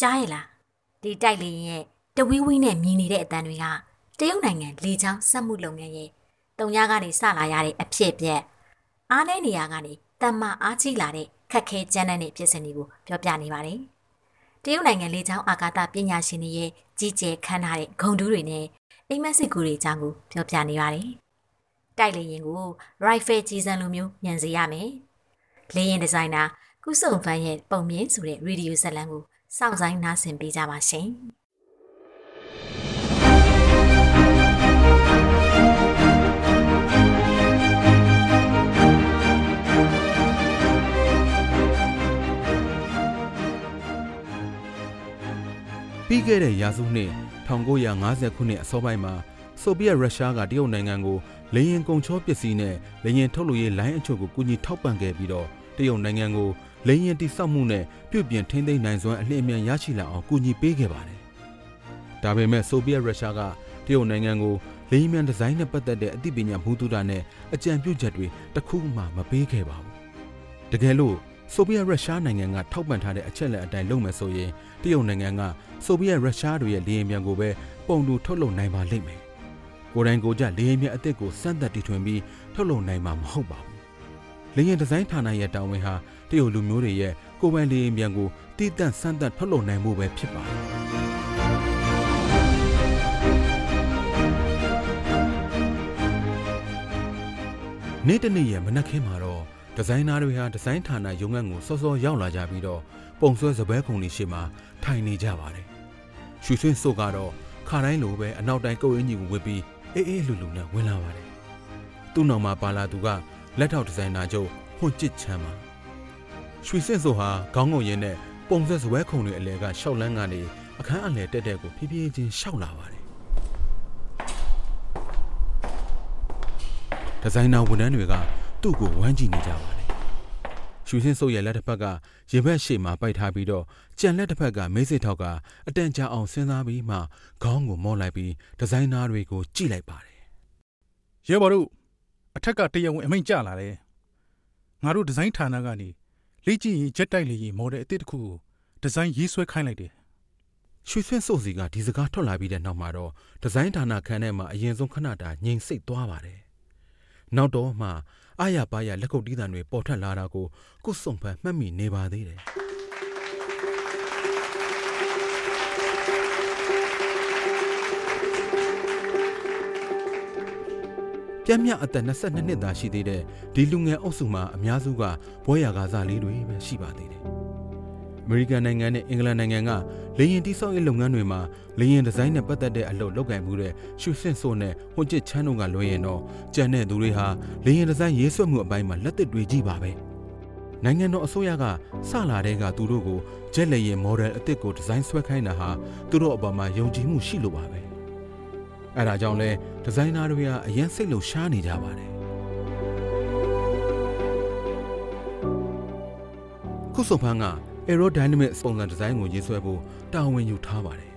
ကြားရလားဒီတိုက်လေရင်ရဲ့တဝီးဝီးနဲ့မြင်နေတဲ့အတန်တွေကတရုတ်နိုင်ငံလေချောင်းစက်မှုလုပ်ငန်းရဲ့တုံညာကနေစလာရတဲ့အဖြစ်ပြက်အားနည်းနေရကနေတမ္မာအားကြီးလာတဲ့ခက်ခဲကြမ်းတဲ့ဖြစ်စဉ်တွေကိုပြောပြနေပါတယ်။တရုတ်နိုင်ငံလေချောင်းအာကာသပညာရှင်တွေရဲ့ကြီးကျယ်ခမ်းနားတဲ့ဂုံတူးတွေနဲ့အိမ်မက်စစ်ကူတွေအကြောင်းကိုပြောပြနေပါတယ်။တိုက်လေရင်ကို rifle ကြီးစံလိုမျိုးညံစေရမယ်။လေရင်ဒီဇိုင်နာကုစုံဖန်ရဲ့ပုံမြင်ဆိုတဲ့ရေဒီယိုဇက်လန်ကို စောင့်ဆိုင်နားဆင်ပေးကြပါရှင်။ပြီးခဲ့တဲ့ရာစုနှစ်1950ခုနှစ်အစောပိုင်းမှာဆိုဗီယက်ရုရှားကတရုတ်နိုင်ငံကိုလေယာဉ်ကုန်ချောပစ္စည်းနဲ့လေယာဉ်ထုတ်လုပ်ရေးလိုင်းအချို့ကိုကူညီထောက်ပံ့ခဲ့ပြီးတော့တရုတ်နိုင်ငံကို လေယာဉ်တိစောက်မှုနဲ့ပြုပြင်ထိန်းသိမ်းနိုင်စွမ်းအလင်းအမြန်ရရှိလာအောင်ကူညီပေးခဲ့ပါတယ်။ဒါပေမဲ့ဆိုဗီယက်ရုရှားကတရုတ်နိုင်ငံကိုလေယာဉ်မြန်ဒီဇိုင်းနဲ့ပတ်သက်တဲ့အသိပညာမူတူတာနဲ့အကြံပြုချက်တွေတခုမှမပေးခဲ့ပါဘူး။တကယ်လို့ဆိုဗီယက်ရုရှားနိုင်ငံကထောက်ပံ့ထားတဲ့အချက်လက်အတိုင်းလုပ်မယ်ဆိုရင်တရုတ်နိုင်ငံကဆိုဗီယက်ရုရှားတွေရဲ့လေယာဉ်မြန်ကိုပဲပုံတူထုတ်လုပ်နိုင်ပါလိမ့်မယ်။ကိုယ်တိုင်ကိုကြလေယာဉ်မြန်အစ်စ်ကိုစမ်းသပ်တီထွင်ပြီးထုတ်လုပ်နိုင်မှာမဟုတ်ပါဘူး။လေယာဉ်ဒီဇိုင်းဌာနရဲ့တာဝန်ဟာ တရုတ်လူမျိုးတွေရဲ့ကိုယ်ပိုင်လေယာဉ်မြန်ကိုတည်တံ့စမ်းသပ်ထုတ်လုပ်နိုင်မှုပဲဖြစ်ပါတယ်။နေ့တနေ့ရဲ့မနက်ခင်းမှာတော့ဒီဇိုင်နာတွေဟာဒီဇိုင်းဌာနရုံးခန်းကိုစောစောရောက်လာကြပြီးတော့ပုံဆွဲစပွဲခုံလေးရှိမှထိုင်နေကြပါတယ်။ရွှေဆွင်းစုတ်ကတော့ခါတိုင်းလိုပဲအနောက်တိုင်းကုတ်အင်းကြီးကိုဝစ်ပြီးအေးအေးလူလူနဲ့ဝင်လာပါတယ်။သူ့နောက်မှာပါလာသူကလက်ထောက်ဒီဇိုင်နာချုပ်ဟွန်ကျစ်ချမ်းပါ ရွှေစင့်စုဟာခေါင်းငုံရင်းနဲ့ပုံဆက်စပွဲခုံတွေအလဲကရှောက်လန်းကနေအခန်းအလဲတက်တက်ကိုဖြည်းဖြည်းချင်းရှောက်လာပါတယ်ဒီဇိုင်နာဝန်ထမ်းတွေကသူ့ကိုဝမ်းကြည့်နေကြပါတယ်ရွှေစင်းစုပ်ရဲ့လက်တစ်ဖက်ကရေဘက်ရှေ့မှာပိုက်ထားပြီးတော့ကြံလက်တစ်ဖက်ကမေးစစ်ထောက်ကအတန်ကြာအောင်စဉ်းစားပြီးမှခေါင်းကိုမော့လိုက်ပြီးဒီဇိုင်နာတွေကိုကြည့်လိုက်ပါတယ်ရဲဘော်တို့အထက်ကတရားဝင်အမိန့်ကြလာတယ်ငါတို့ဒီဇိုင်းဌာနကနေ လေ့ကျင့်ရေးဂျက်တိုက်လေယာဉ်မော်ဒယ်အသစ်တစ်ခုကိုဒီဇိုင်းရေးဆွဲခိုင်းလိုက်တယ်ရွှေဆွင်းစိုးစီကဒီစကားထွက်လာပြီးတဲ့နောက်မှာတော့ဒီဇိုင်းဌာနခန်းထဲမှာအရင်ဆုံးခဏတာငြိမ်စိတ်သွားပါတယ်နောက်တော့မှအာရပါရလက်ကုပ်တီးတံတွေပေါ်ထွက်လာတာကိုကုစုံဖန်မှတ်မိနေပါသေးတယ် ပြင်းမြအသက်22နှစ်သာရှိသေးတဲ့ဒီလူငယ်အုပ်စုမှာအများစုကဘွဲရကားစားလေးတွေပဲရှိပါသေးတယ်။အမေရိကန်နိုင်ငံနဲ့အင်္ဂလန်နိုင်ငံကလေယာဉ်တိစောက်ရေးလုပ်ငန်းတွေမှာလေယာဉ်ဒီဇိုင်းနဲ့ပတ်သက်တဲ့အလုပ်လုပ်ကိုင်မှုတဲ့ရှူဆင့်ဆိုနဲ့ဟွန်ချစ်ချမ်းတို့ကလွှဲရင်တော့ကြံတဲ့သူတွေဟာလေယာဉ်ဒီဇိုင်းရေးဆွဲမှုအပိုင်းမှာလက်သစ်တွေကြီးပါပဲ။နိုင်ငံတော်အစိုးရကစလာတဲ့ကသူတို့ကိုဂျက်လေယာဉ်မော်ဒယ်အသစ်ကိုဒီဇိုင်းဆွဲခိုင်းတာဟာသူတို့အပေါ်မှာယုံကြည်မှုရှိလို့ပါပဲ။ အဲဒါကြောင့်လဲဒီဇိုင်နာတွေကအရင်စိတ်လှုပ်ရှားနေကြပါတယ်ခုစုံဖန်းက aerodynamic ပုံစံဒီဇိုင်းကိုရေးဆွဲဖို့တာဝန်ယူထားပါတယ်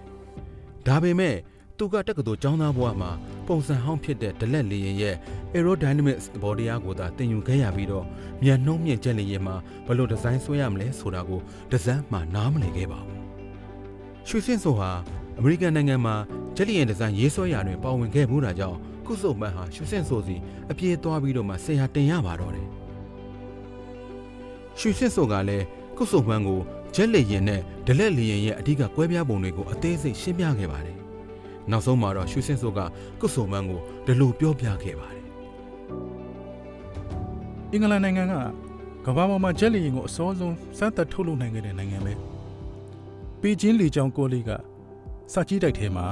ဒါပေမဲ့သူကတက္ကသိုလ်ကျောင်းသားဘဝမှာပုံစံဟောင်းဖြစ်တဲ့ဒလက်လေရင်ရဲ့ aerodynamic ဘော်ဒီယာကိုသာသင်ယူခဲ့ရပြီးတော့မြန်နှုံးမြင့်ချက်လေရင်မှာဘယ်လိုဒီဇိုင်းဆွဲရမလဲဆိုတာကိုဒီဇိုင်းမှာနားမလည်ခဲ့ပါဘူးရွှေစင်းဆိုဟာအမေရိကန်နိုင်ငံမှာ ဂျက်လီယန်ဒီဇိုင်းရေးဆွဲရာတွင်ပါဝင်ခဲ့မှုတာကြောင့်ခုစုံမန်းဟာရှုစင့်ဆိုစီအပြေးသွားပြီးတော့မှဆရာတင်ရပါတော့တယ်ရှုစင့်ဆိုကလည်းခုစုံမန်းကိုဂျက်လီယန်နဲ့ဒလက်လီယန်ရဲ့အဓိကကွဲပြားပုံတွေကိုအသေးစိတ်ရှင်းပြခဲ့ပါတယ်နောက်ဆုံးမှာတော့ရှုစင့်ဆိုကခုစုံမန်းကိုဒီလိုပြောပြခဲ့ပါတယ်အင်္ဂလန်နိုင်ငံကကမ္ဘာပေါ်မှာဂျက်လီယန်ကိုအစောဆုံးစမ်းသပ်ထုတ်လုပ်နိုင်ခဲ့တဲ့နိုင်ငံပဲပေကျင်းလေကြောင်းကောလိကစာကြီးတိုက်ထဲမှာ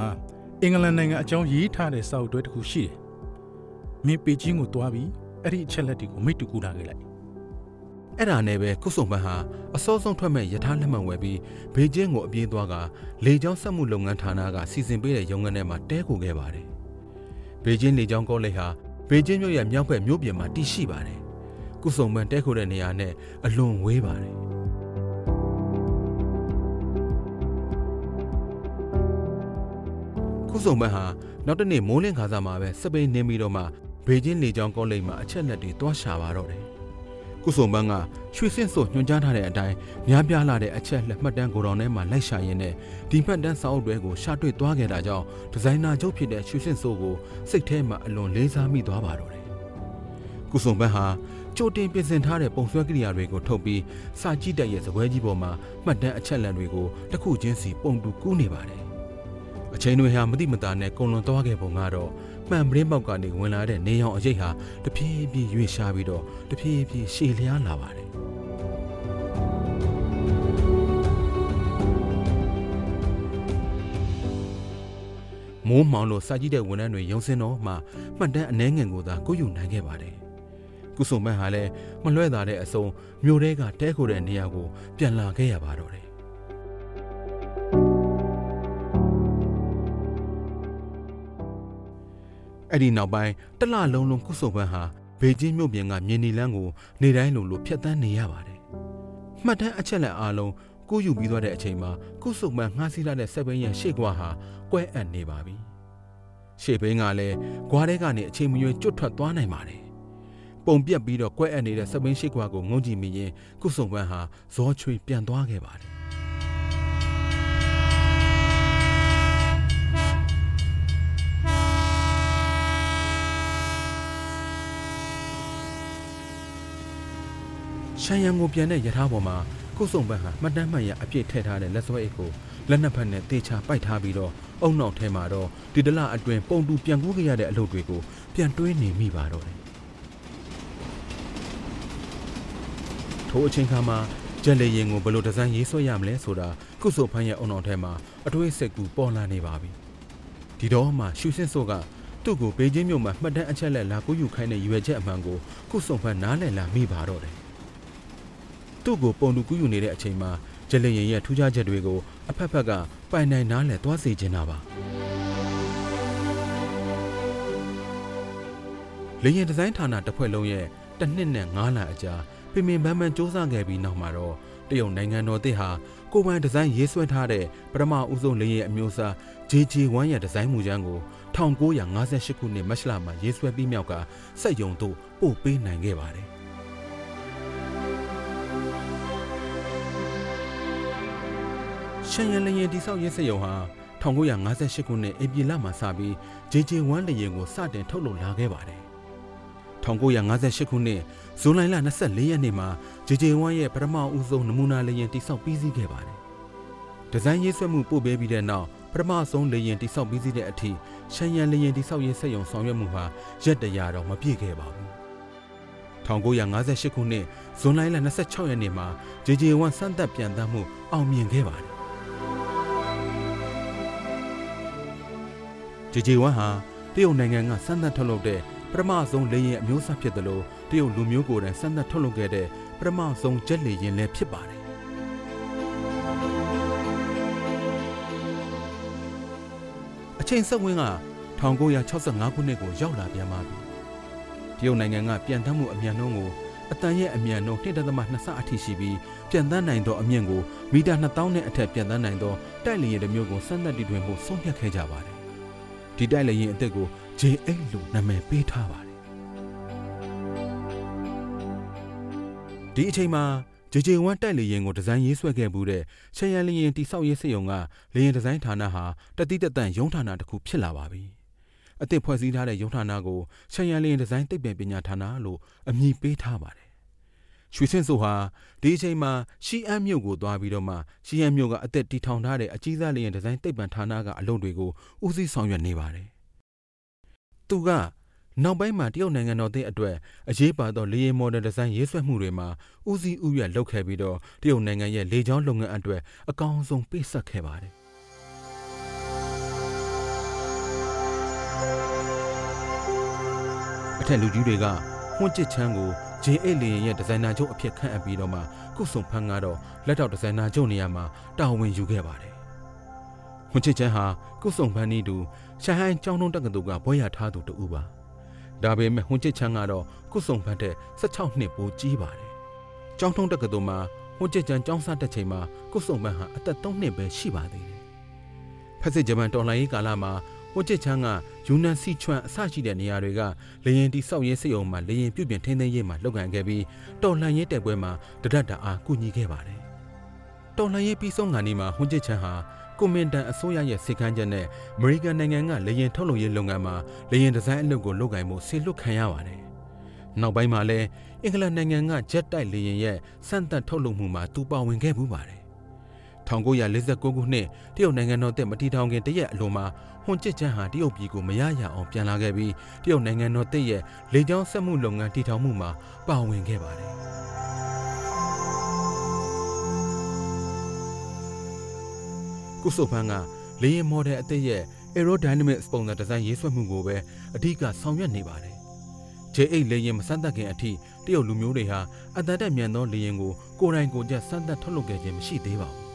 အင်္ဂလန်နိုင်ငံအကြောင်းရေးထားတဲ့စာအုပ်တွဲတစ်ခုရှိတယ်။မင်းပေကျင်းကိုတွားပြီးအဲ့ဒီအချက်လက်တွေကိုမိတ်တူကူလာခဲ့လိုက်။အဲ့ဒါနဲ့ပဲကုစုံပန်းဟာအစောဆုံးထွက်မဲ့ယထာလက်မှတ်ဝယ်ပြီးဘေကျင်းကိုအပြေးသွားကလေကြောင်းစက်မှုလုပ်ငန်းဌာနကစီစဉ်ပေးတဲ့ရုံးခန်းထဲမှာတဲခိုခဲ့ပါတယ်။ဘေကျင်းလေကြောင်းကောလိပ်ဟာဘေကျင်းမြို့ရဲ့မြောက်ဘက်မြို့ပြင်မှာတည်ရှိပါတယ်။ကုစုံပန်းတဲခိုတဲ့နေရာနဲ့အလွန်ဝေးပါတယ်။ ခုစုံဘက်ဟာနောက်တနေ့မိုးလင်းခါစားမှာပဲစပိန်နင်းပြီးတော့မှဘေကျင်းလေကြောင်းကောလိပ်မှာအချက်လက်တွေတွားရှာပါတော့တယ်။ကုစုံပန်းကရွှေစင့်စို့ညွှန်ကြားထားတဲ့အတိုင်းများပြားလာတဲ့အချက်လက်မှတ်တမ်းကိုတော်ထဲမှာလိုက်ရှာရင်းနဲ့ဒီမှတ်တမ်းစာအုပ်တွေကိုရှာတွေ့သွားခဲ့တာကြောင့်ဒီဇိုင်နာချုပ်ဖြစ်တဲ့ရွှေစင့်စို့ကိုစိတ်ထဲမှာအလွန်လေးစားမိသွားပါတော့တယ်။ကုစုံပန်းဟာကြိုတင်ပြင်ဆင်ထားတဲ့ပုံဆွဲကိရိယာတွေကိုထုတ်ပြီးစာကြည့်တဲ့ရဲ့စပွဲကြီးပေါ်မှာမှတ်တမ်းအချက်လက်တွေကိုတစ်ခုချင်းစီပုံတူကူးနေပါတယ်။ အချိန်တွေဟာမတိမတာနဲ့ကုံလွန်သွားခဲ့ပုံကတော့မှန်ပရင်းပေါက်ကနေဝင်လာတဲ့နေရောင်အရိပ်ဟာတဖြည်းဖြည်းရွေ့ရှားပြီးတော့တဖြည်းဖြည်းရှည်လျားလာပါတယ်မိုးမောင်လို့စာကြည့်တဲ့ဝန်ထမ်းတွေရုံစင်းတော့မှမှတ်တမ်းအနှဲငယ်ကိုသာကိုယူနိုင်ခဲ့ပါတယ်ကုစုံမန်းဟာလည်းမလွဲတာတဲ့အစုံမြို့ထဲကတဲခိုတဲ့နေရာကိုပြန်လာခဲ့ရပါတော့တယ် အဲ့ဒီနောက်ပိုင်းတလလုံးလုံးကုစုံမန်းဟာဘေကျင်းမြို့ပြင်ကမြင်းနီလန်းကိုနေတိုင်းလိုလိုဖျက်ဆီးနေရပါတယ်မှတ်တမ်းအချက်လက်အားလုံးကိုယူပြီးသွားတဲ့အချိန်မှာကုစုမန်ငှားစီးလာတဲ့ဆက်ဘင်းရဲ့ရှေ့ကွာဟာကွဲအပ်နေပါပြီ။ရှေ့ဘင်းကလည်းဂွားထဲကနေအချိန်မရွေးကျွတ်ထွက်သွားနိုင်ပါတယ်။ပုံပြက်ပြီးတော့ကွဲအပ်နေတဲ့ဆက်ဘင်းရှေ့ကွာကိုငုံကြည့်မိရင်ကုစုမန်ဟာဇောချွေပြန်သွားခဲ့ပါတယ် ရှမ်းရံကိုပြန်တဲ့ယထာပေါ်မှာကုစုံဘက်ဟာမှတ်တမ်းမှတ်ရအပြည့်ထည့်ထားတဲ့လက်စွဲအိတ်ကိုလက်နှစ်ဖက်နဲ့တေချာပိုက်ထားပြီးတော့အုံနောက်ထဲမှာတော့ဒီတလအတွင်ပုံတူပြန်ကူးခဲ့ရတဲ့အလုပ်တွေကိုပြန်တွေးနေမိပါတော့တယ်ထိုအချိန်ခါမှာဂျက်လေရင်ကိုဘယ်လိုဒီဇိုင်းရေးဆွဲရမလဲဆိုတာကုစုံဖန်းရဲ့အုံနောက်ထဲမှာအတွေးစိတ်ကူပေါ်လာနေပါပြီဒီတော့မှရှူစင်းဆိုကသူ့ကိုဘေကျင်းမြို့မှာမှတ်တမ်းအချက်လက်လာကူးယူခိုင်းတဲ့ရွယ်ချက်အမှန်ကိုကုစုံဖန်းနားလည်လာမိပါတော့တယ် သူ့ကိုပုံတူကူးယူနေတဲ့အချိန်မှာဂျလင်ရင်ရဲ့ထူးခြားချက်တွေကိုအဖက်ဖက်ကပိုင်နိုင်နားလည်သွားစေချင်တာပါလေရင်ဒီဇိုင်းဌာနတစ်ဖွဲ့လုံးရဲ့တစ်နှစ်နဲ့9လအကြာပင်ပင်ပန်းပန်းစူးစမ်းခဲ့ပြီးနောက်မှာတော့တရုတ်နိုင်ငံတော်သစ်ဟာကိုပိုင်ဒီဇိုင်းရေးဆွဲထားတဲ့ပထမဦးဆုံးလေရင်အမျိုးအစား JJ1 ရဲ့ဒီဇိုင်းမူချမ်းကို1958ခုနှစ်မတ်လမှာရေးဆွဲပြီးမြောက်ကစက်ယုံတို့ပို့ပေးနိုင်ခဲ့ပါတယ် ရှန်ရန်လျင်တိဆောက်ရေးစက်ရုံဟာ1958ခုနှစ်ဧပြီလမှာစပြီး JJ1 လျင်ကိုစတင်ထုတ်လုပ်လာခဲ့ပါတယ်1958ခုနှစ်ဇွန်လလ24ရက်နေ့မှာ JJ1 ရဲ့ပထမဦးဆုံးနမူနာလျင်တိဆောက်ပြီးစီးခဲ့ပါတယ်ဒီဇိုင်းရေးဆွဲမှုပို့ပေးပြီးတဲ့နောက်ပထမဆုံးလေရင်တိဆောက်ပြီးစီးတဲ့အထိရှန်ရန်လေရင်တိဆောက်ရေးစက်ရုံဆောင်ရွက်မှုဟာရက်တရာတော့မပြည့်ခဲ့ပါဘူး1958ခုနှစ်ဇွန်လ26ရက်နေ့မှာ JJ1 စမ်းသပ်ပြန်တမ်းမှုအောင်မြင်ခဲ့ပါတယ် JJ1 ဟာတရုတ်နိုင်ငံကစမ်းသပ်ထုတ်လုပ်တဲ့ပထမဆုံးလေယာဉ်အမျိုးအစားဖြစ်တယ်လို့တရုတ်လူမျိုးကိုယ်တိုင်စမ်းသပ်ထုတ်လုပ်ခဲ့တဲ့ပထမဆုံးဂျက်လေယာဉ်လည်းဖြစ်ပါတယ်အချိန်ဆက်ဝင်က1965ခုနှစ်ကိုရောက်လာပြန်ပါပြီတရုတ်နိုင်ငံကပြန်တမ်းမှုအမြန်နှုန်းကိုအတန်ရဲ့အမြန်နှုန်း1.2ဆအထိရှိပြီးပြန်တမ်းနိုင်သောအမြင့်ကိုမီတာ2000နဲ့အထက်ပြန်တမ်းနိုင်သောတိုက်လေယာဉ်တစ်မျိုးကိုစမ်းသပ်တည်တွင်မှုဆုံးဖြတ်ခဲ့ကြပါတယ် ဒီတိုက်လေရင်အစ်စ်ကို J8 လို့နာမည်ပေးထားပါတယ်ဒီအချိန်မှာ JJ1 တိုက်လေရင်ကိုဒီဇိုင်းရေးဆွဲခဲ့မှုတဲ့ရှရန်လေရင်တိဆောက်ရေးစက်ရုံကလေရင်ဒီဇိုင်းဌာနဟာတတိတတန့်ရုံးဌာနတစ်ခုဖြစ်လာပါပြီအသစ်ဖွဲ့စည်းထားတဲ့ရုံးဌာနကိုရှရန်လေရင်ဒီဇိုင်းသိပ္ပံပညာဌာနလို့အမည်ပေးထားပါတယ် ရွှေစင်းဆိုဟာဒီအချိန်မှာရှီအမ်မြို့ကိုသွားပြီးတော့မှရှီအမ်မြို့ကအသက်တီထောင်ထားတဲ့အကြီးစားလေရင်ဒီဇိုင်းသိပ္ပံဌာနကအလုပ်တွေကိုဦးစီးဆောင်ရွက်နေပါတယ်။သူကနောက်ပိုင်းမှာတရုတ်နိုင်ငံတော်တဲ့အတွက်အရေးပါသောလေယာဉ်မော်ဒယ်ဒီဇိုင်းရေးဆွဲမှုတွေမှာဦးစီးဦးရွက်လုပ်ခဲ့ပြီးတော့တရုတ်နိုင်ငံရဲ့လေကြောင်းလုပ်ငန်းအတွက်အကောင်းဆုံးပေးဆက်ခဲ့ပါတယ်။အထက်လူကြီးတွေကဟွန်းချစ်ချန်းကို J8 လေယာဉ်ရဲ့ဒီဇိုင်နာချုပ်အဖြစ်ခန့်အပ်ပြီးတော့မှကုစုံဖန်းကတော့လက်ထောက်ဒီဇိုင်နာချုပ်နေရာမှာတာဝန်ယူခဲ့ပါတယ်။ဟွန်ချစ်ချန်းဟာကုစုံဖန်းနီးတူရှဟိုင်းကျောင်းတုံးတက္ကသိုလ်ကဘွဲရထားသူတူပါ။ဒါပေမဲ့ဟွန်ချစ်ချန်းကတော့ကုစုံဖန်းတဲ့16နှစ်ပိုကြီးပါတယ်။ကျောင်းတုံးတက္ကသိုလ်မှာဟွန်ချစ်ချန်းကျောင်းစားတက်ချိန်မှာကုစုံဖန်းဟာအသက်3နှစ်ပဲရှိပါသေးတယ်။ဖက်စစ်ဂျပန်တော်လှန်ရေးကာလမှာ ဟဟိုချစ်ချန်းကယူနန်စီချွမ်အစရှိတဲ့နေရာတွေကလေရင်တိဆောက်ရေးစိတ်အောင်မှာလေရင်ပြုတ်ပြင်ထိန်းသိမ်းရေးမှာလုပ်ကိုင်ခဲ့ပြီးတော်လှန်ရေးတိုက်ပွဲမှာတဒတ်တာအားကူညီခဲ့ပါတယ်တော်လှန်ရေးပြီးဆုံးကနေ့မှာဟွန်ချစ်ချန်းဟာကွန်မန်တန်အစိုးရရဲ့စစ်ကမ်းချက်နဲ့အမေရိကန်နိုင်ငံကလေရင်ထုတ်လုပ်ရေးလုပ်ငန်းမှာလေရင်ဒီဇိုင်းအလုပ်ကိုလုပ်ကိုင်မှုဆေလွတ်ခံရပါတယ်နောက်ပိုင်းမှာလည်းအင်္ဂလန်နိုင်ငံကဂျက်တိုက်လေရင်ရဲ့စမ်းသပ်ထုတ်လုပ်မှုမှာသူပါဝင်ခဲ့မှုပါတယ်1949ခုနှစ်တရုတ်နိုင်ငံတော်တက်မတီထောင်ခင်တရက်အလိုမှာ ဟွန်ချစ်ချန်းဟာတရုတ်ပြည်ကိုမရရအောင်ပြန်လာခဲ့ပြီးတရုတ်နိုင်ငံတော်တက်ရဲ့လေကြောင်းဆက်မှုလုပ်ငန်းတည်ထောင်မှုမှာပါဝင်ခဲ့ပါတယ်ကုစုဖန်းကလေယာဉ်မော်ဒယ်အသစ်ရဲ့ aerodynamics ပုံစံဒီဇိုင်းရေးဆွဲမှုကိုပဲအဓိကဆောင်ရွက်နေပါတယ်။ J8 လေယာဉ်မစမ်းသပ်ခင်အထိတရုတ်လူမျိုးတွေဟာအတန်တက်မြန်သောလေယာဉ်ကိုကိုယ်တိုင်ကိုယ်ကျစမ်းသပ်ထုတ်လုပ်ခဲ့ခြင်းမရှိသေးပါဘူး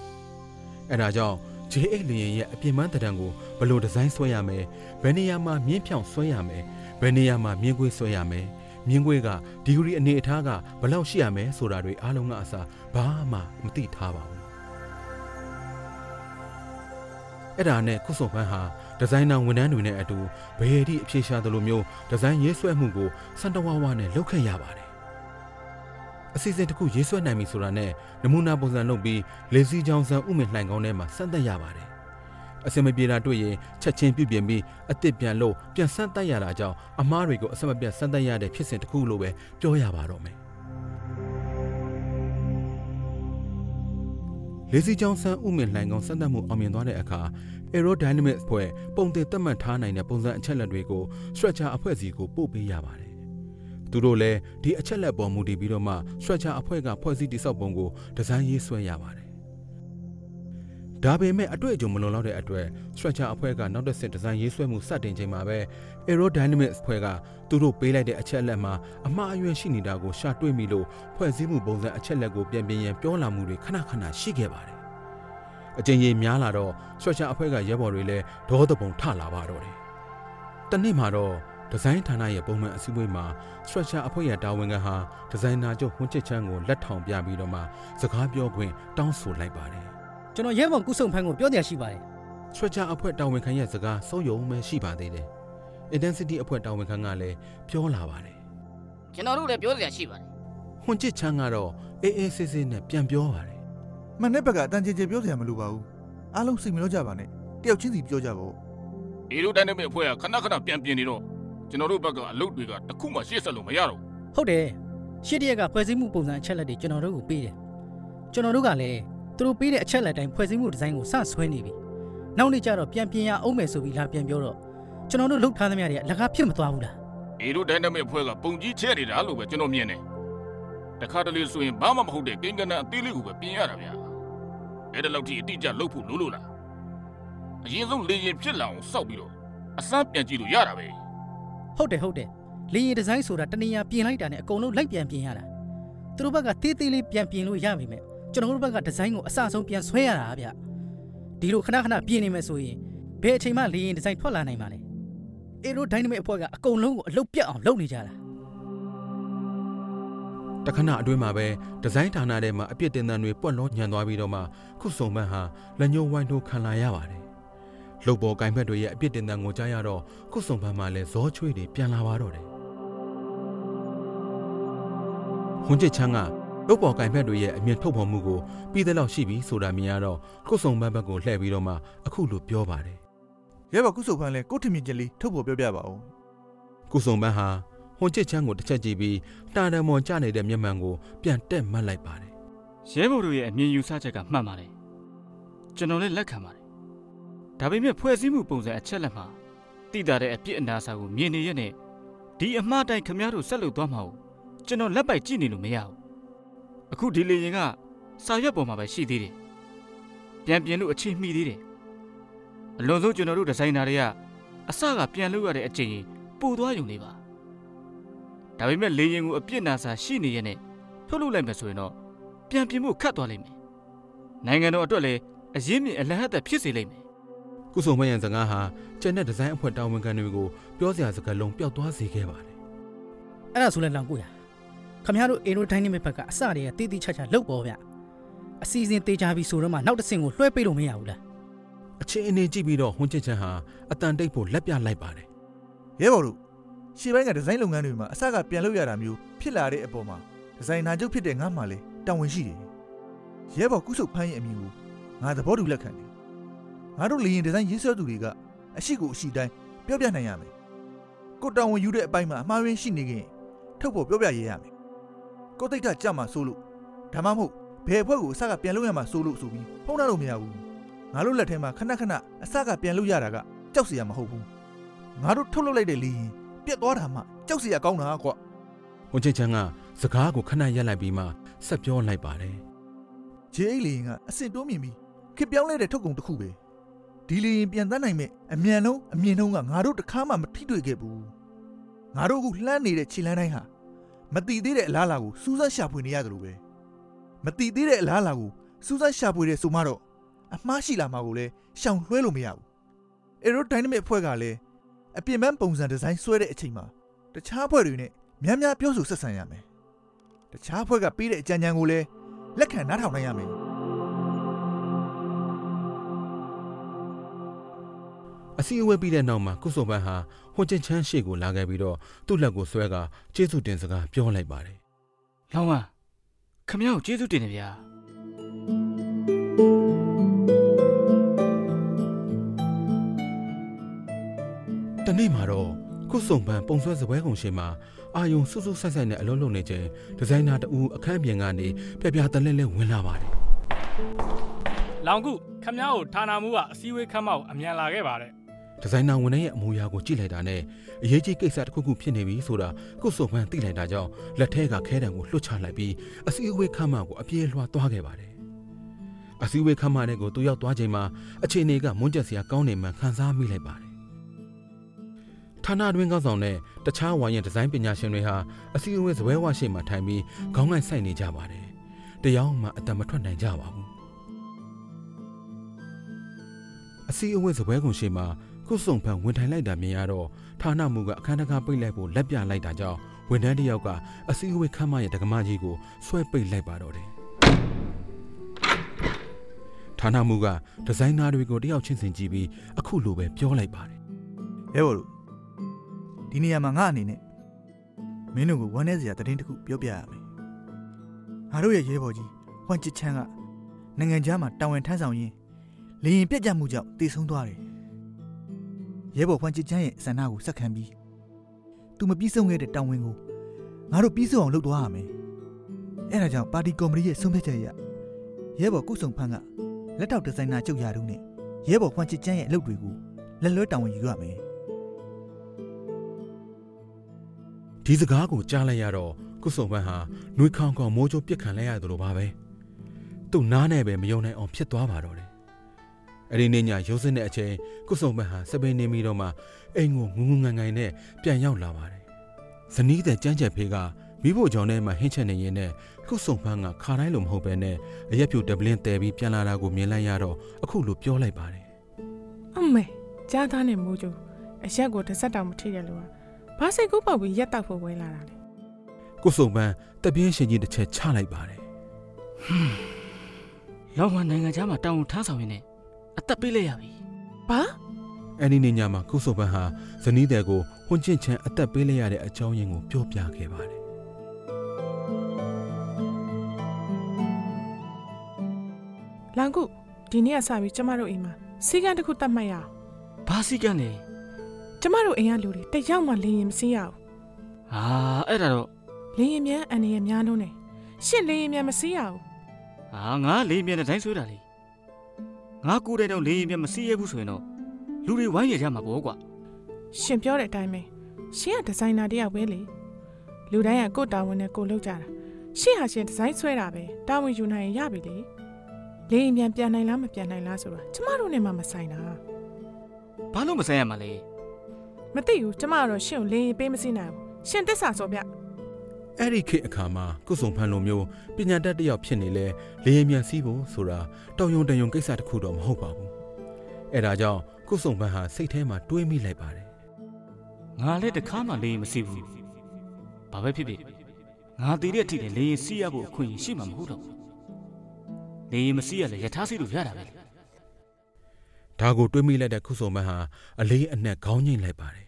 ။အဲဒါကြောင့် J8 လေယာဉ်ရဲ့အပြင်ပန်းတံတန်ကိုဘယ်လိုဒီဇိုင်းဆွဲရမယ်ဘယ်နေရာမှာမြင်းဖြောင်ဆွဲရမယ်ဘယ်နေရာမှာမြင်းကွေးဆွဲရမယ်မြင်းကွေးကဒီဂရီအနေအထားကဘယ်လောက်ရှိရမယ်ဆိုတာတွေအားလုံးကအစားဘာမှမသိထားပါဘူးအဲ့ဒါနဲ့ခုစုံဖန်းဟာဒီဇိုင်နာဝန်ထမ်းတွေနဲ့အတူဘယ်အထိအဖြေရှာသလိုမျိုးဒီဇိုင်းရေးဆွဲမှုကိုစန်တဝါဝါနဲ့လုပ်ခဲ့ရပါတယ် အစီအစဉ်တစ်ခုရေးဆွဲနိုင်ပြီဆိုတာနဲ့နမူနာပုံစံလုပ်ပြီးလေစီချောင်းဆန်ဥမင်လှိုင်ကောင်းထဲမှာစမ်းသပ်ရပါတယ်အစင်မပြေတာတွေ့ရင်ချက်ချင်းပြုပြင်ပြီးအစ်စ်ပြန်လို့ပြန်ဆန်းတက်ရတာကြောင့်အမားတွေကိုအစမပြတ်ဆန်းတက်ရတဲ့ဖြစ်စဉ်တစ်ခုလို့ပဲပြောရပါတော့မယ်လေစီချောင်းဆန်းဥမင်လှိုင်ကောင်းစမ်းသပ်မှုအောင်မြင်သွားတဲ့အခါ aerodynamics ဖွဲ့ပုံတင်သတ်မှတ်ထားနိုင်တဲ့ပုံစံအချက်လက်တွေကို structure အဖွဲ့စီကိုပို့ပေးရပါတယ်။ သူတို့လည်းဒီအချက်လက်ပေါ်မူတည်ပြီးတော့မှ structure အဖွဲ့ကဖွဲ့စည်းတည်ဆောက်ပုံကိုဒီဇိုင်းရေးဆွဲရပါတယ်။ဒါပေမဲ့အတွေ့အကြုံမလုံလောက်တဲ့အတွက် structure အဖွဲ့ကနောက်တစ်ဆင့်ဒီဇိုင်းရေးဆွဲမှုစတင်ချိန်မှာပဲ aerodynamics ဖွဲ့ကသူတို့ပေးလိုက်တဲ့အချက်လက်မှာအမှားအယွင်းရှိနေတာကိုရှာတွေ့မိလို့ဖွဲ့စည်းမှုပုံစံအချက်လက်ကိုပြန်ပြင်ရန်ပြောလာမှုတွေခဏခဏရှိခဲ့ပါတယ်အကျဉ်းကြီးများလာတော့ဆွတ်ချအဖွဲ့ကရဲဘော်တွေလည်းဒေါသပုံထလာပါတော့တယ်။တနေ့မှာတော့ ဒီဇိုင်းဌာနရဲ့ပုံမှန်အစည်းအဝေးမှာ structure အဖွဲ့ရဲ့တာဝန်ခံဟာဒီဇိုင်နာချုပ်ဟွန်းချစ်ချန်းကိုလက်ထောင်ပြပြီးတော့မှစကားပြောခွင့်တောင်းဆိုလိုက်ပါတယ်ကျွန်တော်ရဲဘော်ကုစုံဖန်းကိုပြောတရားရှိပါတယ်။ structure အဖွဲ့တာဝန်ခံရဲ့စကားစိုးရုံပဲရှိပါသေးတယ်။ intensity အဖွဲ့တာဝန်ခံကလည်းပြောလာပါတယ်ကျွန်တော်တို့လည်းပြောစရာရှိပါတယ်။ဟွန်းချစ်ချန်းကတော့အေးအေးဆေးဆေးနဲ့ပြန်ပြောပါတယ်မှန်တဲ့ဘက်ကအတန်ကြေကြေပြောစရာမလိုပါဘူးအားလုံးစိတ်မလို့ကြပါနဲ့တယောက်ချင်းစီပြောကြပါဦးအေရိုတိုင်းနဲ့အဖွဲ့ကခဏခဏပြန်ပြင်နေတော့ ကျွန်တော်တို့ဘက်ကအလုပ်တွေကတစ်ခုမှရှေ့ဆက်လို့မရတော့ဘူးဟုတ်တယ်ရှစ်တရက်ကဖွဲ့စည်းမှုပုံစံအချက်လက်တွေကျွန်တော်တို့ကိုပေးတယ်ကျွန်တော်တို့ကလည်းသူတို့ပေးတဲ့အချက်လက်တိုင်းဖွဲ့စည်းမှုဒီဇိုင်းကိုစဆွဲနေပြီနောက်နေ့ကျတော့ပြန်ပြင်ရအောင်မယ်ဆိုပြီးလာပြန်ပြောတော့ကျွန်တော်တို့လှုပ်ထားသမျှတွေကအလကားဖြစ်မသွားဘူးလားအေရိုတိုင်းနဲ့အဖွဲ့ကပုံကြီးချဲ့နေတာလို့ပဲကျွန်တော်မြင်တယ်တခါတလေဆိုရင်ဘာမှမဟုတ်တဲ့ကိန်းကနန်းအသေးလေးကိုပဲပြင်ရတာဗျာအဲ့ဒါလောက်ထိအတိအကျလုပ်ဖို့လိုလို့လားအရင်ဆုံးလေရင်ဖြစ်လာအောင်စောက်ပြီးတော့အစမ်းပြန်ကြည့်လို့ရတာပဲ ဟုတ်တယ်ဟုတ်တယ်လေယာဉ်ဒီဇိုင်းဆိုတာတနေရာပြင်လိုက်တာနဲ့အကုန်လုံးလိုက်ပြန်ပြင်ရတာသူတို့ဘက်ကတေးသေးလေးပြန်ပြင်လို့ရပြီမဲ့ကျွန်တော်တို့ဘက်ကဒီဇိုင်းကိုအစအဆုံးပြန်ဆွဲရတာဗျဒီလိုခဏခဏပြင်နေမယ်ဆိုရင်ဘယ်အချိန်မှလေယာဉ်ဒီဇိုင်းထွက်လာနိုင်မှာလဲအေရိုဒိုင်နမစ်အဖွဲ့ကအကုန်လုံးကိုအလုတ်ပြတ်အောင်လုပ်နေကြတာ။တခဏအတွင်းမှာပဲဒီဇိုင်းဌာနထဲမှာအပြစ်တင်တန်တွေပွက်လုံးညံသွားပြီးတော့မှခုစုံမန်းဟာလက်ညှိုးဝိုင်းထိုးခံလာရပါတယ်။ လုတ်ပေါ်ကင်ဘက်တွေရဲ့အပြစ်တင်တန်ကိုကြားရတော့ခုစုံမန်းမှာလည်းဇောချွေးတွေပြန်လာပါတော့တယ်။ဟွန်ချစ်ချန်းကလုတ်ပေါ်ကင်ဘက်တွေရဲ့အမြင်ထုတ်ဖော်မှုကိုပြီးတဲ့လောက်ရှိပြီဆိုတာမြင်ရတော့ခုစုံမန်းဘက်ကိုလှည့်ပြီးတော့မှအခုလိုပြောပါတယ်ရဲဘော်ကုစုပ်ဖန်းလဲကိုယ့်ထင်မြင်ချက်လေးထုတ်ဖို့ပြောပြပါဦး။ခုစုံမန်းဟာဟွန်ချစ်ချန်းကိုတစ်ချက်ကြည့်ပြီးတာတံမော်ကျနေတဲ့မျက်မှန်ကိုပြန်တက်မှတ်လိုက်ပါတယ်ရဲဘော်တို့ရဲ့အမြင်ယူဆချက်ကမှန်ပါတယ်ကျွန်တော်လည်းလက်ခံပါတယ် ဒါပေမဲ့ဖွဲ့စည်းမှုပုံစံအချက်လက်မှာတိတာတဲ့အပြစ်အနာစာကိုမြင်နေရတဲ့ဒီအမှားတိုင်းခမည်းတော်ဆက်လုပ်သွားမှာ ਉਹ ကျွန်တော်လက်ပိုက်ကြည့်နေလို့မရဘူးအခုဒီလေရင်ကစာရွက်ပေါ်မှာပဲရှိသေးတယ်ပြန်ပြင်လို့အခြေမိသေးတယ်အလွန်ဆုံးကျွန်တော်တို့ဒီဇိုင်နာတွေကအစကပြန်လုပ်ရတဲ့အချိန်ပိုသွားယုံနေပါဒါပေမဲ့လေရင်ကိုအပြစ်နာစာရှိနေရတဲ့ထုတ်လုပ်လိုက်မယ်ဆိုရင်တော့ပြန်ပြင်ဖို့ခတ်သွားလိမ့်မယ်။နိုင်ငံတော်အတွက်လည်းအရင်းမြစ်အလဟတ်သက်ဖြစ်စေလိမ့်မယ်။ ကုစုံမန်းရဲ့စကားဟာကျန်တဲ့ဒီဇိုင်းအဖွဲ့တာဝန်ခံတွေကိုပြောစရာစကားလုံးပျောက်သွားစေခဲ့ပါတယ်အဲ့ဒါဆိုလဲလောင်ကိုရခမရတို့အေရိုဒိုင်နမစ်ဘက်ကအစတည်းကတေးသေးချာချာလှုပ်ပေါ်ဗျအစီအစဉ်တေးကြပြီဆိုတော့မှနောက်တစ်ဆင့်ကိုလွှဲပေးလို့မရဘူးလား။အအခြေအနေကြည့်ပြီးတော့ဟွန်ချစ်ချန်ဟာအတန်တိတ်ဖို့လက်ပြလိုက်ပါတယ်ရဲဘော်တို့ရှေ့ပိုင်းကဒီဇိုင်းလုပ်ငန်းတွေမှာအစကပြန်လုပ်ရတာမျိုးဖြစ်လာတဲ့အပေါ်မှာဒီဇိုင်နာချုပ်ဖြစ်တဲ့ငါမှလည်းတာဝန်ရှိတယ်ရဲဘော်ကုစုဖန်းရဲ့အမည်ကိုငါသဘောတူလက်ခံတယ် ငါတို့လေရင်ဒီဇိုင်းရေးဆွဲသူတွေကအရှိကိုအရှိတိုင်းပြောပြနိုင်ရမယ်ကိုတာဝန်ယူတဲ့အပိုင်းမှာအမှားရင်းရှိနေခင်ထုတ်ဖို့ပြောပြရရမယ်ကိုတိတ်ကကြမှာစိုးလို့ဒါမှမဟုတ်ဘယ်အဖွဲ့ကိုအစကပြန်လုပ်ရမှာစိုးလို့ဆိုပြီးဖုံးနှလို့မရဘူးငါတို့လက်ထဲမှာခဏခဏအစကပြန်လုပ်ရတာကကြောက်စရာမဟုတ်ဘူးငါတို့ထုတ်လုပ်လိုက်တဲ့လေရင်ပြက်သွားတာမှကြောက်စရာကောင်းတာကွဟွန်ချစ်ချန်ကစကားကိုခဏရပ်လိုက်ပြီးမှဆက်ပြောလိုက်ပါတယ်ဂျေအိတ်လေရင်ကအဆင့်တိုးမြင်ပြီးခစ်ပြောင်းလဲတဲ့ထုတ်ကုန်တစ်ခုပဲ ဒီလေရင်ပြန်တန်းနိုင်မဲ့အမြန်ဆုံးအမြင့်ဆုံးကငါတို့တစ်ခါမှမထိတွေ့ခဲ့ဘူးငါတို့အခုလှမ်းနေတဲ့ခြေလမ်းတိုင်းဟာမတိသေးတဲ့အလားအလာကိုစူးစမ်းရှာဖွေနေရတယ်လို့ပဲမတိသေးတဲ့အလားအလာကိုစူးစမ်းရှာဖွေတဲ့ဆိုမှတော့အမှားရှိလာမှာကိုလည်းရှောင်လွှဲလို့မရဘူး aerodynamic အဖွဲ့ကလည်းအပြင်ပန်းပုံစံဒီဇိုင်းဆွဲတဲ့အချိန်မှာတခြားအဖွဲ့တွေနဲ့များများပြောဆိုဆက်ဆံရမယ်တခြားအဖွဲ့ကပေးတဲ့အကြံဉာဏ်ကိုလည်းလက်ခံနားထောင်နိုင်ရမယ် အစည်းအဝေးပြီးတဲ့နောက်မှာကုစုံပန်းဟာဟွန်ချစ်ချန်ရှေ့ကိုလာခဲ့ပြီးတော့သူ့လက်ကိုဆွဲကကျေးဇူးတင်စကားပြောလိုက်ပါတယ်လောင်းဝမ်းခမရကိုကျေးဇူးတင်တယ်ဗျာတနေ့မှာတော့ကုစုံပန်းပုံဆွဲစပွဲကုံရှင်မှာအာယုံစွတ်စွတ်ဆိုက်ဆိုက်နဲ့အလုပ်လုပ်နေချိန်ဒီဇိုင်နာတူအခန်းပြင်ကနေပြပြတလဲလဲဝင်လာပါတယ်လောင်ကုခမ ्या ကိုဌာနမှုကအစည်းအဝေးခမ်းမကိုအမြန်လာခဲ့ပါတယ် ဒီဇိုင်နာဝန်ထမ်းရဲ့အမူအရာကိုကြည့်လိုက်တာနဲ့အရေးကြီးကိစ္စတစ်ခုခုဖြစ်နေပြီဆိုတာကုစုံပန်းသိလိုက်တာကြောင့်လက်ထဲကခဲတံကိုလွှတ်ချလိုက်ပြီးအစည်းအဝေးခန်းမကိုအပြေးလွှာသွားခဲ့ပါတယ်အစည်းအဝေးခန်းမနဲ့ကိုသူရောက်သွားချိန်မှာအခြေအနေကမွန်းကျက်စရာကောင်းနေမှခံစားမိလိုက်ပါတယ်ဌာနတွင်းကောင်းဆောင်နဲ့တခြားဝါရင်ဒီဇိုင်းပညာရှင်တွေဟာအစည်းအဝေးဇပွဲဝရှိမှထိုင်ပြီးခေါင်းငိုက်ဆိုင်နေကြပါတယ်တရားမှအတံမထွက်နိုင်ကြပါဘူးအစည်းအဝေးဇပွဲကုန်ရှိမှာ ကုစုံဖန်ဝင်ထိုင်လိုက်တာမြင်ရတော့ဌာနမှုကအခန်းတကားပိတ်လိုက်ဖို့လက်ပြလိုက်တာကြောင့်ဝန်ထမ်းတစ်ယောက်ကအစည်းအဝေးခမ်းမရဲ့ဒကမကြီးကိုဆွဲပိတ်လိုက်ပါတော့တယ်ဌာနမှုကဒီဇိုင်နာတွေကိုတယောက်ချင်းစင်ကြည့်ပြီးအခုလိုပဲပြောလိုက်ပါတယ်ရဲဘော်တို့ဒီနေရာမှာငါအနေနဲ့မင်းတို့ကိုဝမ်းနည်းစရာသတင်းတစ်ခုပြောပြရမယ်ငါတို့ရဲ့ရဲဘော်ကြီးဟွမ်ချစ်ချန်ကနိုင်ငံခြားမှာတာဝန်ထမ်းဆောင်ရင်းလေရင်ပြက်ကြမှုကြောင့်တည်ဆုံးသွားတယ် ရဲဘော်ဟွမ်ချစ်ချန်ရဲ့ဆန္ဒကိုစက္ခံပြီးသူမပြီးဆုံးခဲ့တဲ့တာဝန်ကိုငါတို့ပြီးဆုံးအောင်လုပ်သွားရမယ်အဲဒါကြောင့်ပါတီကော်မတီရဲ့ဆုံးဖြတ်ချက်အရရဲဘော်ကုစုံဖန်းကလက်ထောက်ဒီဇိုင်နာချုပ်ရာထူးနဲ့ရဲဘော်ဟွမ်ချစ်ချန်ရဲ့အလုပ်တွေကိုလက်လွဲတာဝန်ယူရမယ်ဒီစကားကိုကြားလိုက်ရတော့ကုစုံပန်းဟာနှွေးခေါင်ခေါင်မိုးချိုးပြစ်ခံလိုက်ရတယ်လို့ပါပဲသူ့နားနဲ့ပဲမယုံနိုင်အောင်ဖြစ်သွားပါတော့တယ် အဲ့ဒီနေ့ညရုံးစင်းတဲ့အချိန်ကုစုံပန်းဟာစပင်းနေပြီးတော့မှအိမ်ကိုငူငူငန်ငန်နဲ့ပြန်ရောက်လာပါတယ်ဇနီးတဲ့ကြမ်းကြက်ဖေးကမိဖို့ကြောင့်ထဲမှာဟင်းချက်နေရင်နဲ့ကုစုံပန်းကခါတိုင်းလိုမဟုတ်ပဲနဲ့အရက်ပြူဒပလင်းတဲပြီးပြန်လာတာကိုမြင်လိုက်ရတော့အခုလိုပြောလိုက်ပါတယ်အမေကြားသားနဲ့မိုးကျူအရက်ကိုတစ်စက်တောင်မထိတယ်လို့ဘာစိတ်ကူးပေါက်ပြီးရက်တောက်ဖို့ဝဲလာတာလဲကုစုံပန်းတပြင်းရှင်ကြီးတစ်ချက်ချလိုက်ပါတယ်လောင်းဝမ်းနိုင်ငံခြားမှာတောင်းဝန်ထမ်းဆောင်ရင်းနဲ့ အသက်ပေးလိုက်ရပြီဘာအဲ့ဒီနေ့ညမှာကုစုံပန်းဟာဇနီးတဲ့ကိုဟွန်ချင့်ချန်အသက်ပေးလိုက်ရတဲ့အကြောင်းရင်းကိုပြောပြခဲ့ပါတယ်လောင်ကုဒီနေ့ကစပြီးကျမတို့အိမ်မှာစီကံတစ်ခုတတ်မှတ်ရအောင်ဘာစီကန်းလဲကျမတို့အိမ်ကလူတွေတယောက်မှလင်းရင်မစင်းရဘူးဟာအဲ့ဒါတော့လင်းရင်မြန်အန်ရများလုံးနေရှင့်လင်းရင်မြန်မစင်းရဘူးဟာငါလေးမြဲတဲ့တိုင်းဆွဲတာလေ ငါကိုယ်တိုင်တော့လေးမြဲမစီးရဘူးဆိုရင်တော့လူတွေဝိုင်းရကြမှာပေါ့ကွာရှင်ပြောတဲ့အတိုင်းပဲရှင်ကဒီဇိုင်နာတယောက်ပဲလေလူတိုင်းကကိုယ့်တာဝန်နဲ့ကိုယ်လုပ်ကြတာရှင့်ဟာရှင်ဒီဇိုင်းဆွဲတာပဲတာဝန်ယူနိုင်ရင်ရပြီလေလင်းရင်မြန်ပြန်နိုင်လားမပြန်နိုင်လားဆိုတာကျမတို့နဲ့မှမဆိုင်တာဘာလို့မဆိုင်ရမှာလဲမသိဘူးကျမကတော့ရှင့်ကိုလင်းရင်ပေးမစင်းနိုင်ဘူးရှင်တစ္ဆာစောပြ အဲ့ဒီခေတ်အခါမှာကုစုံဖန်လိုမျိုးပညာတတ်တစ်ယောက်ဖြစ်နေလဲလေရင်မြန်စီးဖို့ဆိုတာတောင်ယုံတန်ယုံကိစ္စတစ်ခုတော့မဟုတ်ပါဘူးအဲ့ဒါကြောင့်ကုစုံဖန်ဟာစိတ်ထဲမှာတွေးမိလိုက်ပါတယ်ငါလည်းတခါမှလေးမစီးဘူးဘာပဲဖြစ်ဖြစ်ငါတည်တဲ့အထိလည်းလေးစီးရဖို့အခွင့်အရေးရှိမှာမဟုတ်တော့ဘူးလေးမစီးရလဲယထာစီးလို့ရတာပဲလေဒဒါကိုတွေးမိလိုက်တဲ့ခုစုံမန်းဟာအလေးအနက်ခေါင်းငိမ့်လိုက်ပါတယ်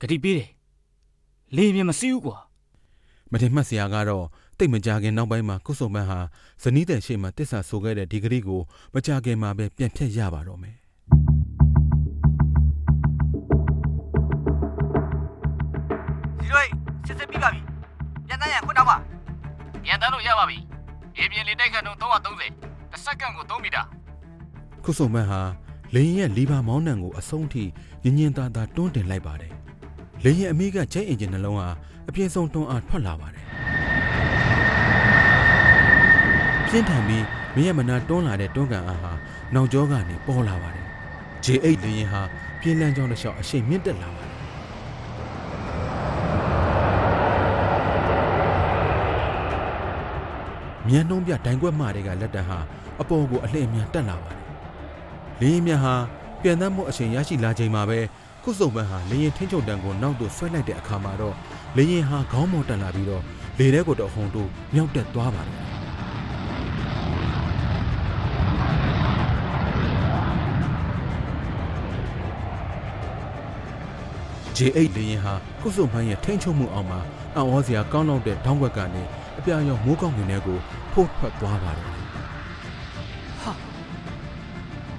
ဂတိပေးတယ်လေမြင်မစည်းဘူးကွာ မတင်မှတ်စရာကတော့တိတ်မကြခင်နောက်ပိုင်းမှာခုစုံမန်းဟာဇနီးတဲ့ရှေ့မှာတစ္ဆာဆိုခဲ့တဲ့ဒီဂရီကိုမကြခင်မှာပဲပြန်ဖြတ်ရပါတော့မယ်ဒီလိုစစ်စစ်ပြီးပါပြီပြန်တန်းရခွတ်တော့ပါပြန်တန်းလို့ရပါပြီရေပြင်းလေးတိုက်ခတ်တော့330တစ်စက္ကန့်ကို3မီတာခုစုံမန်းဟာလင်းရဲ့လီဘာမောင်းနှံကိုအဆုံးထိညင်ညင်သာသာတွန်းတင်လိုက်ပါတယ်လင်းရဲ့အမိကချက်အင်ဂျင်နှလုံးဟာ အပြင်းဆုံးတွန်းအားထွက်လာပါတယ်ပြင်းထန်ပြီးမရမနာတွန်းလာတဲ့တွန်းကန်အားဟာနောက်ကျောကနေပေါ်လာပါတယ် J8 လင်းရင်ဟာပြင်းလန်းကြောင်းတစ်လျှောက်အရှိန်မြင့်တက်လာပါတယ်မြန်နှုံးပြဒိုင်ကွက်မတွေကလက်တံဟာအပေါ်ကိုအလှည့်အမြန်တက်လာပါတယ်လင်းရင်မြတ်ဟာပြန်တမ်းမှုအချိန်ရရှိလာချိန်မှာပဲခုစုံပန်းဟာလင်းရင်ထင်းချုံတန်ကိုနောက်သို့ဆွဲလိုက်တဲ့အခါမှာတော့ လင်းရင်ဟာခေါင်းမော်တက်လာပြီးတော့လေထဲကိုတော့ဟုန်တို့မြောက်တက်သွားပါတယ် J8 လေရင်ဟာကုစုံမိုင်းရဲ့ထိန်းချုပ်မှုအောက်မှာအံ့ဩစရာကောင်းတော့တဲ့တောင်းွက်ကနေအပြာရောင်မိုးကောင်းကင်တွေကိုဖို့ထွက်သွားပါတယ်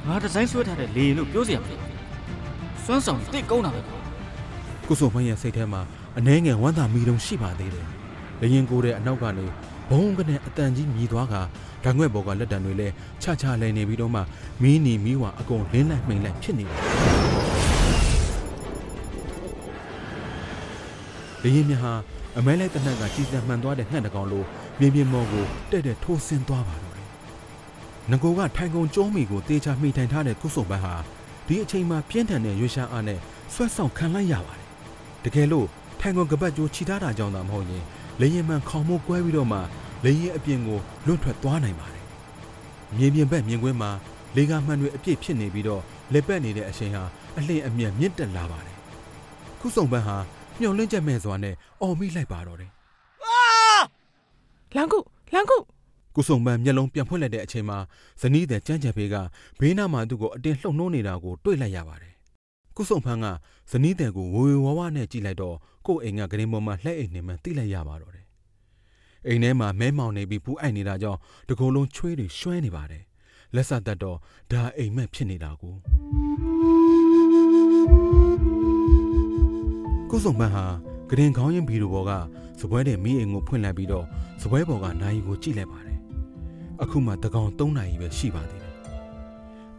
ငါဒီဇိုင်းဆွဲထားတဲ့လေရင်လို့ပြောစရာမလိုစွမ်းဆောင်တိတ်ကုန်းတာပဲကွာကုစုံမိုင်းရဲ့စိတ်ထဲမှာ အနှဲငယ်ဝမ်းသာမိတုံရှိပါသေးတယ်လေရင်ကိုတဲ့အနောက်ကနေဘုံကနေအတန်ကြီးမြည်သွားကဓာငွဲ့ဘော်ကလက်တံတွေလဲချချလဲနေပြီးတော့မှမီးနီမီးဝါအကုန်လင်းလိုက်မှိန်လိုက်ဖြစ်နေတယ်လေရင်မြဟာအမဲလိုက်တနက်ကကြီးစံမှန်သွားတဲ့ငှက်တကောင်လိုမြင်းပြင်းမော်ကိုတဲ့တဲ့ထိုးဆင်းသွားပါတော့တယ်ငကိုကထိုင်ကုန်ကျုံးမီကိုတေချာမိထိုင်ထားတဲ့ကုစုံဘတ်ဟာဒီအချိန်မှာပြင်းထန်တဲ့ရွှေရှားအားနဲ့ဆွတ်ဆောင်ခံလိုက်ရပါတယ်တကယ်လို့ ထိုင်ကုန်ကပတ်ကျိုးခြိထားတာကြောင့်သာမဟုတ်ရင်လေရင်မှန်ခေါင်မိုးကွဲပြီးတော့မှလေရင်အပြင်ကိုလွတ်ထွက်သွားနိုင်ပါတယ်မြေပြင်ဘက်မြင်ကွင်းမှာလေကာမှန်တွေအပြည့်ဖြစ်နေပြီးတော့လက်ပတ်နေတဲ့အချိန်ဟာအလင်းအမြန်မြင့်တက်လာပါတယ်ခုစုံဘတ်ဟာမျောလင့်ချက်မဲ့စွာနဲ့အော်မိလိုက်ပါတော့တယ်လန်ကုလန်ကုကုစုံပန်းမျက်လုံးပြန်ဖွင့်လိုက်တဲ့အချိန်မှာဇနီးတဲ့ကြမ်းကြံဖေးကဘေးနားမှာသူ့ကိုအတင်းလှုပ်နှိုးနေတာကိုတွေ့လိုက်ရပါတယ်။ ကုစုံဖန်းကဇနီးတဲ့ကိုဝေဝေဝါးဝါနဲ့ကြည့်လိုက်တော့ကို့အိမ်ကဂရင်ပေါ်မှာလှဲ့အိမ်နေမှသိလိုက်ရပါတော့တယ်။အိမ်ထဲမှာမဲမောင်နေပြီးပူအိုက်နေတာကြောင့်တကိုယ်လုံးချွေးတွေရွှဲနေပါတယ်။လက်ဆက်သက်တော့ဒါအိမ်မက်ဖြစ်နေတာကိုကုစုံပန်းဟာဂရင်ခေါင်းရင်ဘီလိုပေါ်ကစပွဲတဲ့မိအိမ်ကိုဖွင့်လိုက်ပြီးတော့စပွဲပေါ်ကနိုင်ကိုကြည့်လိုက်ပါတယ်။အခုမှတကောင်3နာရီပဲရှိပါသေးတယ်။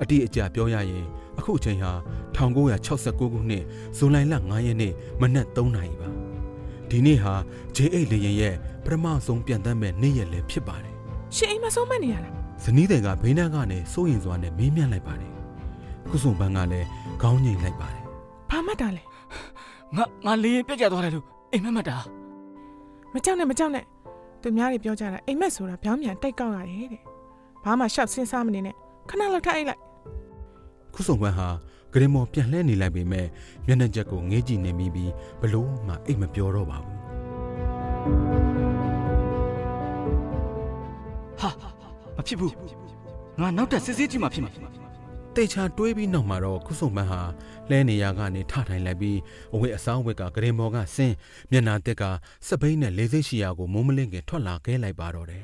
အတိအကျပြောရရင်အခုအချိန်ဟာ1969ခုနှစ်ဇွန်လလ9ရက်နေ့မနက်3နာရီပါ။ဒီနေ့ဟာ J8 လေရင်ရဲ့ပထမဆုံးပြန်တမ်းမဲ့နေ့ရက်လည်းဖြစ်ပါတယ်ရှင်အိမ်မဆုံးမနေရလား။ဇနီးတဲ့ကဘေးနားကနေစိုးရင်စွာနဲ့မေးမြန်းလိုက်ပါတယ်။ခုစုံပန်းကလည်းခေါင်းငိမ့်လိုက်ပါတယ်ဘာမှတ်တာလဲငါငါလေရင်ပြက်ကျသွားတယ်လို့အိမ်မက်မက်တာမကြောက်နဲ့မကြောက်နဲ့သူများတွေပြောကြတာအိမ်မက်ဆိုတာပြောင်းပြန်တိုက်ကောက်ရတယ်တဲ့ဘာမှရှောက်စဉ်းစားမနေနဲ့ခဏလောက်ထိုင်လိုက်။ ခုစုံပန်းဟာဂရင်မော်ပြန်လှည့်နေလိုက်ပေမဲ့မျက်နှာချက်ကိုငေးကြည့်နေမိပြီးဘလို့မှအိတ်မပြောတော့ပါဘူး။ဟာမဖြစ်ဘူးငါနောက်တက်စစ်စစ်ကြည့်မှဖြစ်မှာတေချာတွေးပြီးနောက်မှာတော့ခုစုံမန်းဟာလဲနေရကနေထထိုင်လိုက်ပြီးအဝတ်အစားဝတ်ကဂရင်ဘော်ကဆင်းမျက်နာတက်ကစပိန်နဲ့လေးစိတ်ရှိရာကိုမုံမလင့်ကထွက်လာခဲ့လိုက်ပါတော့တယ်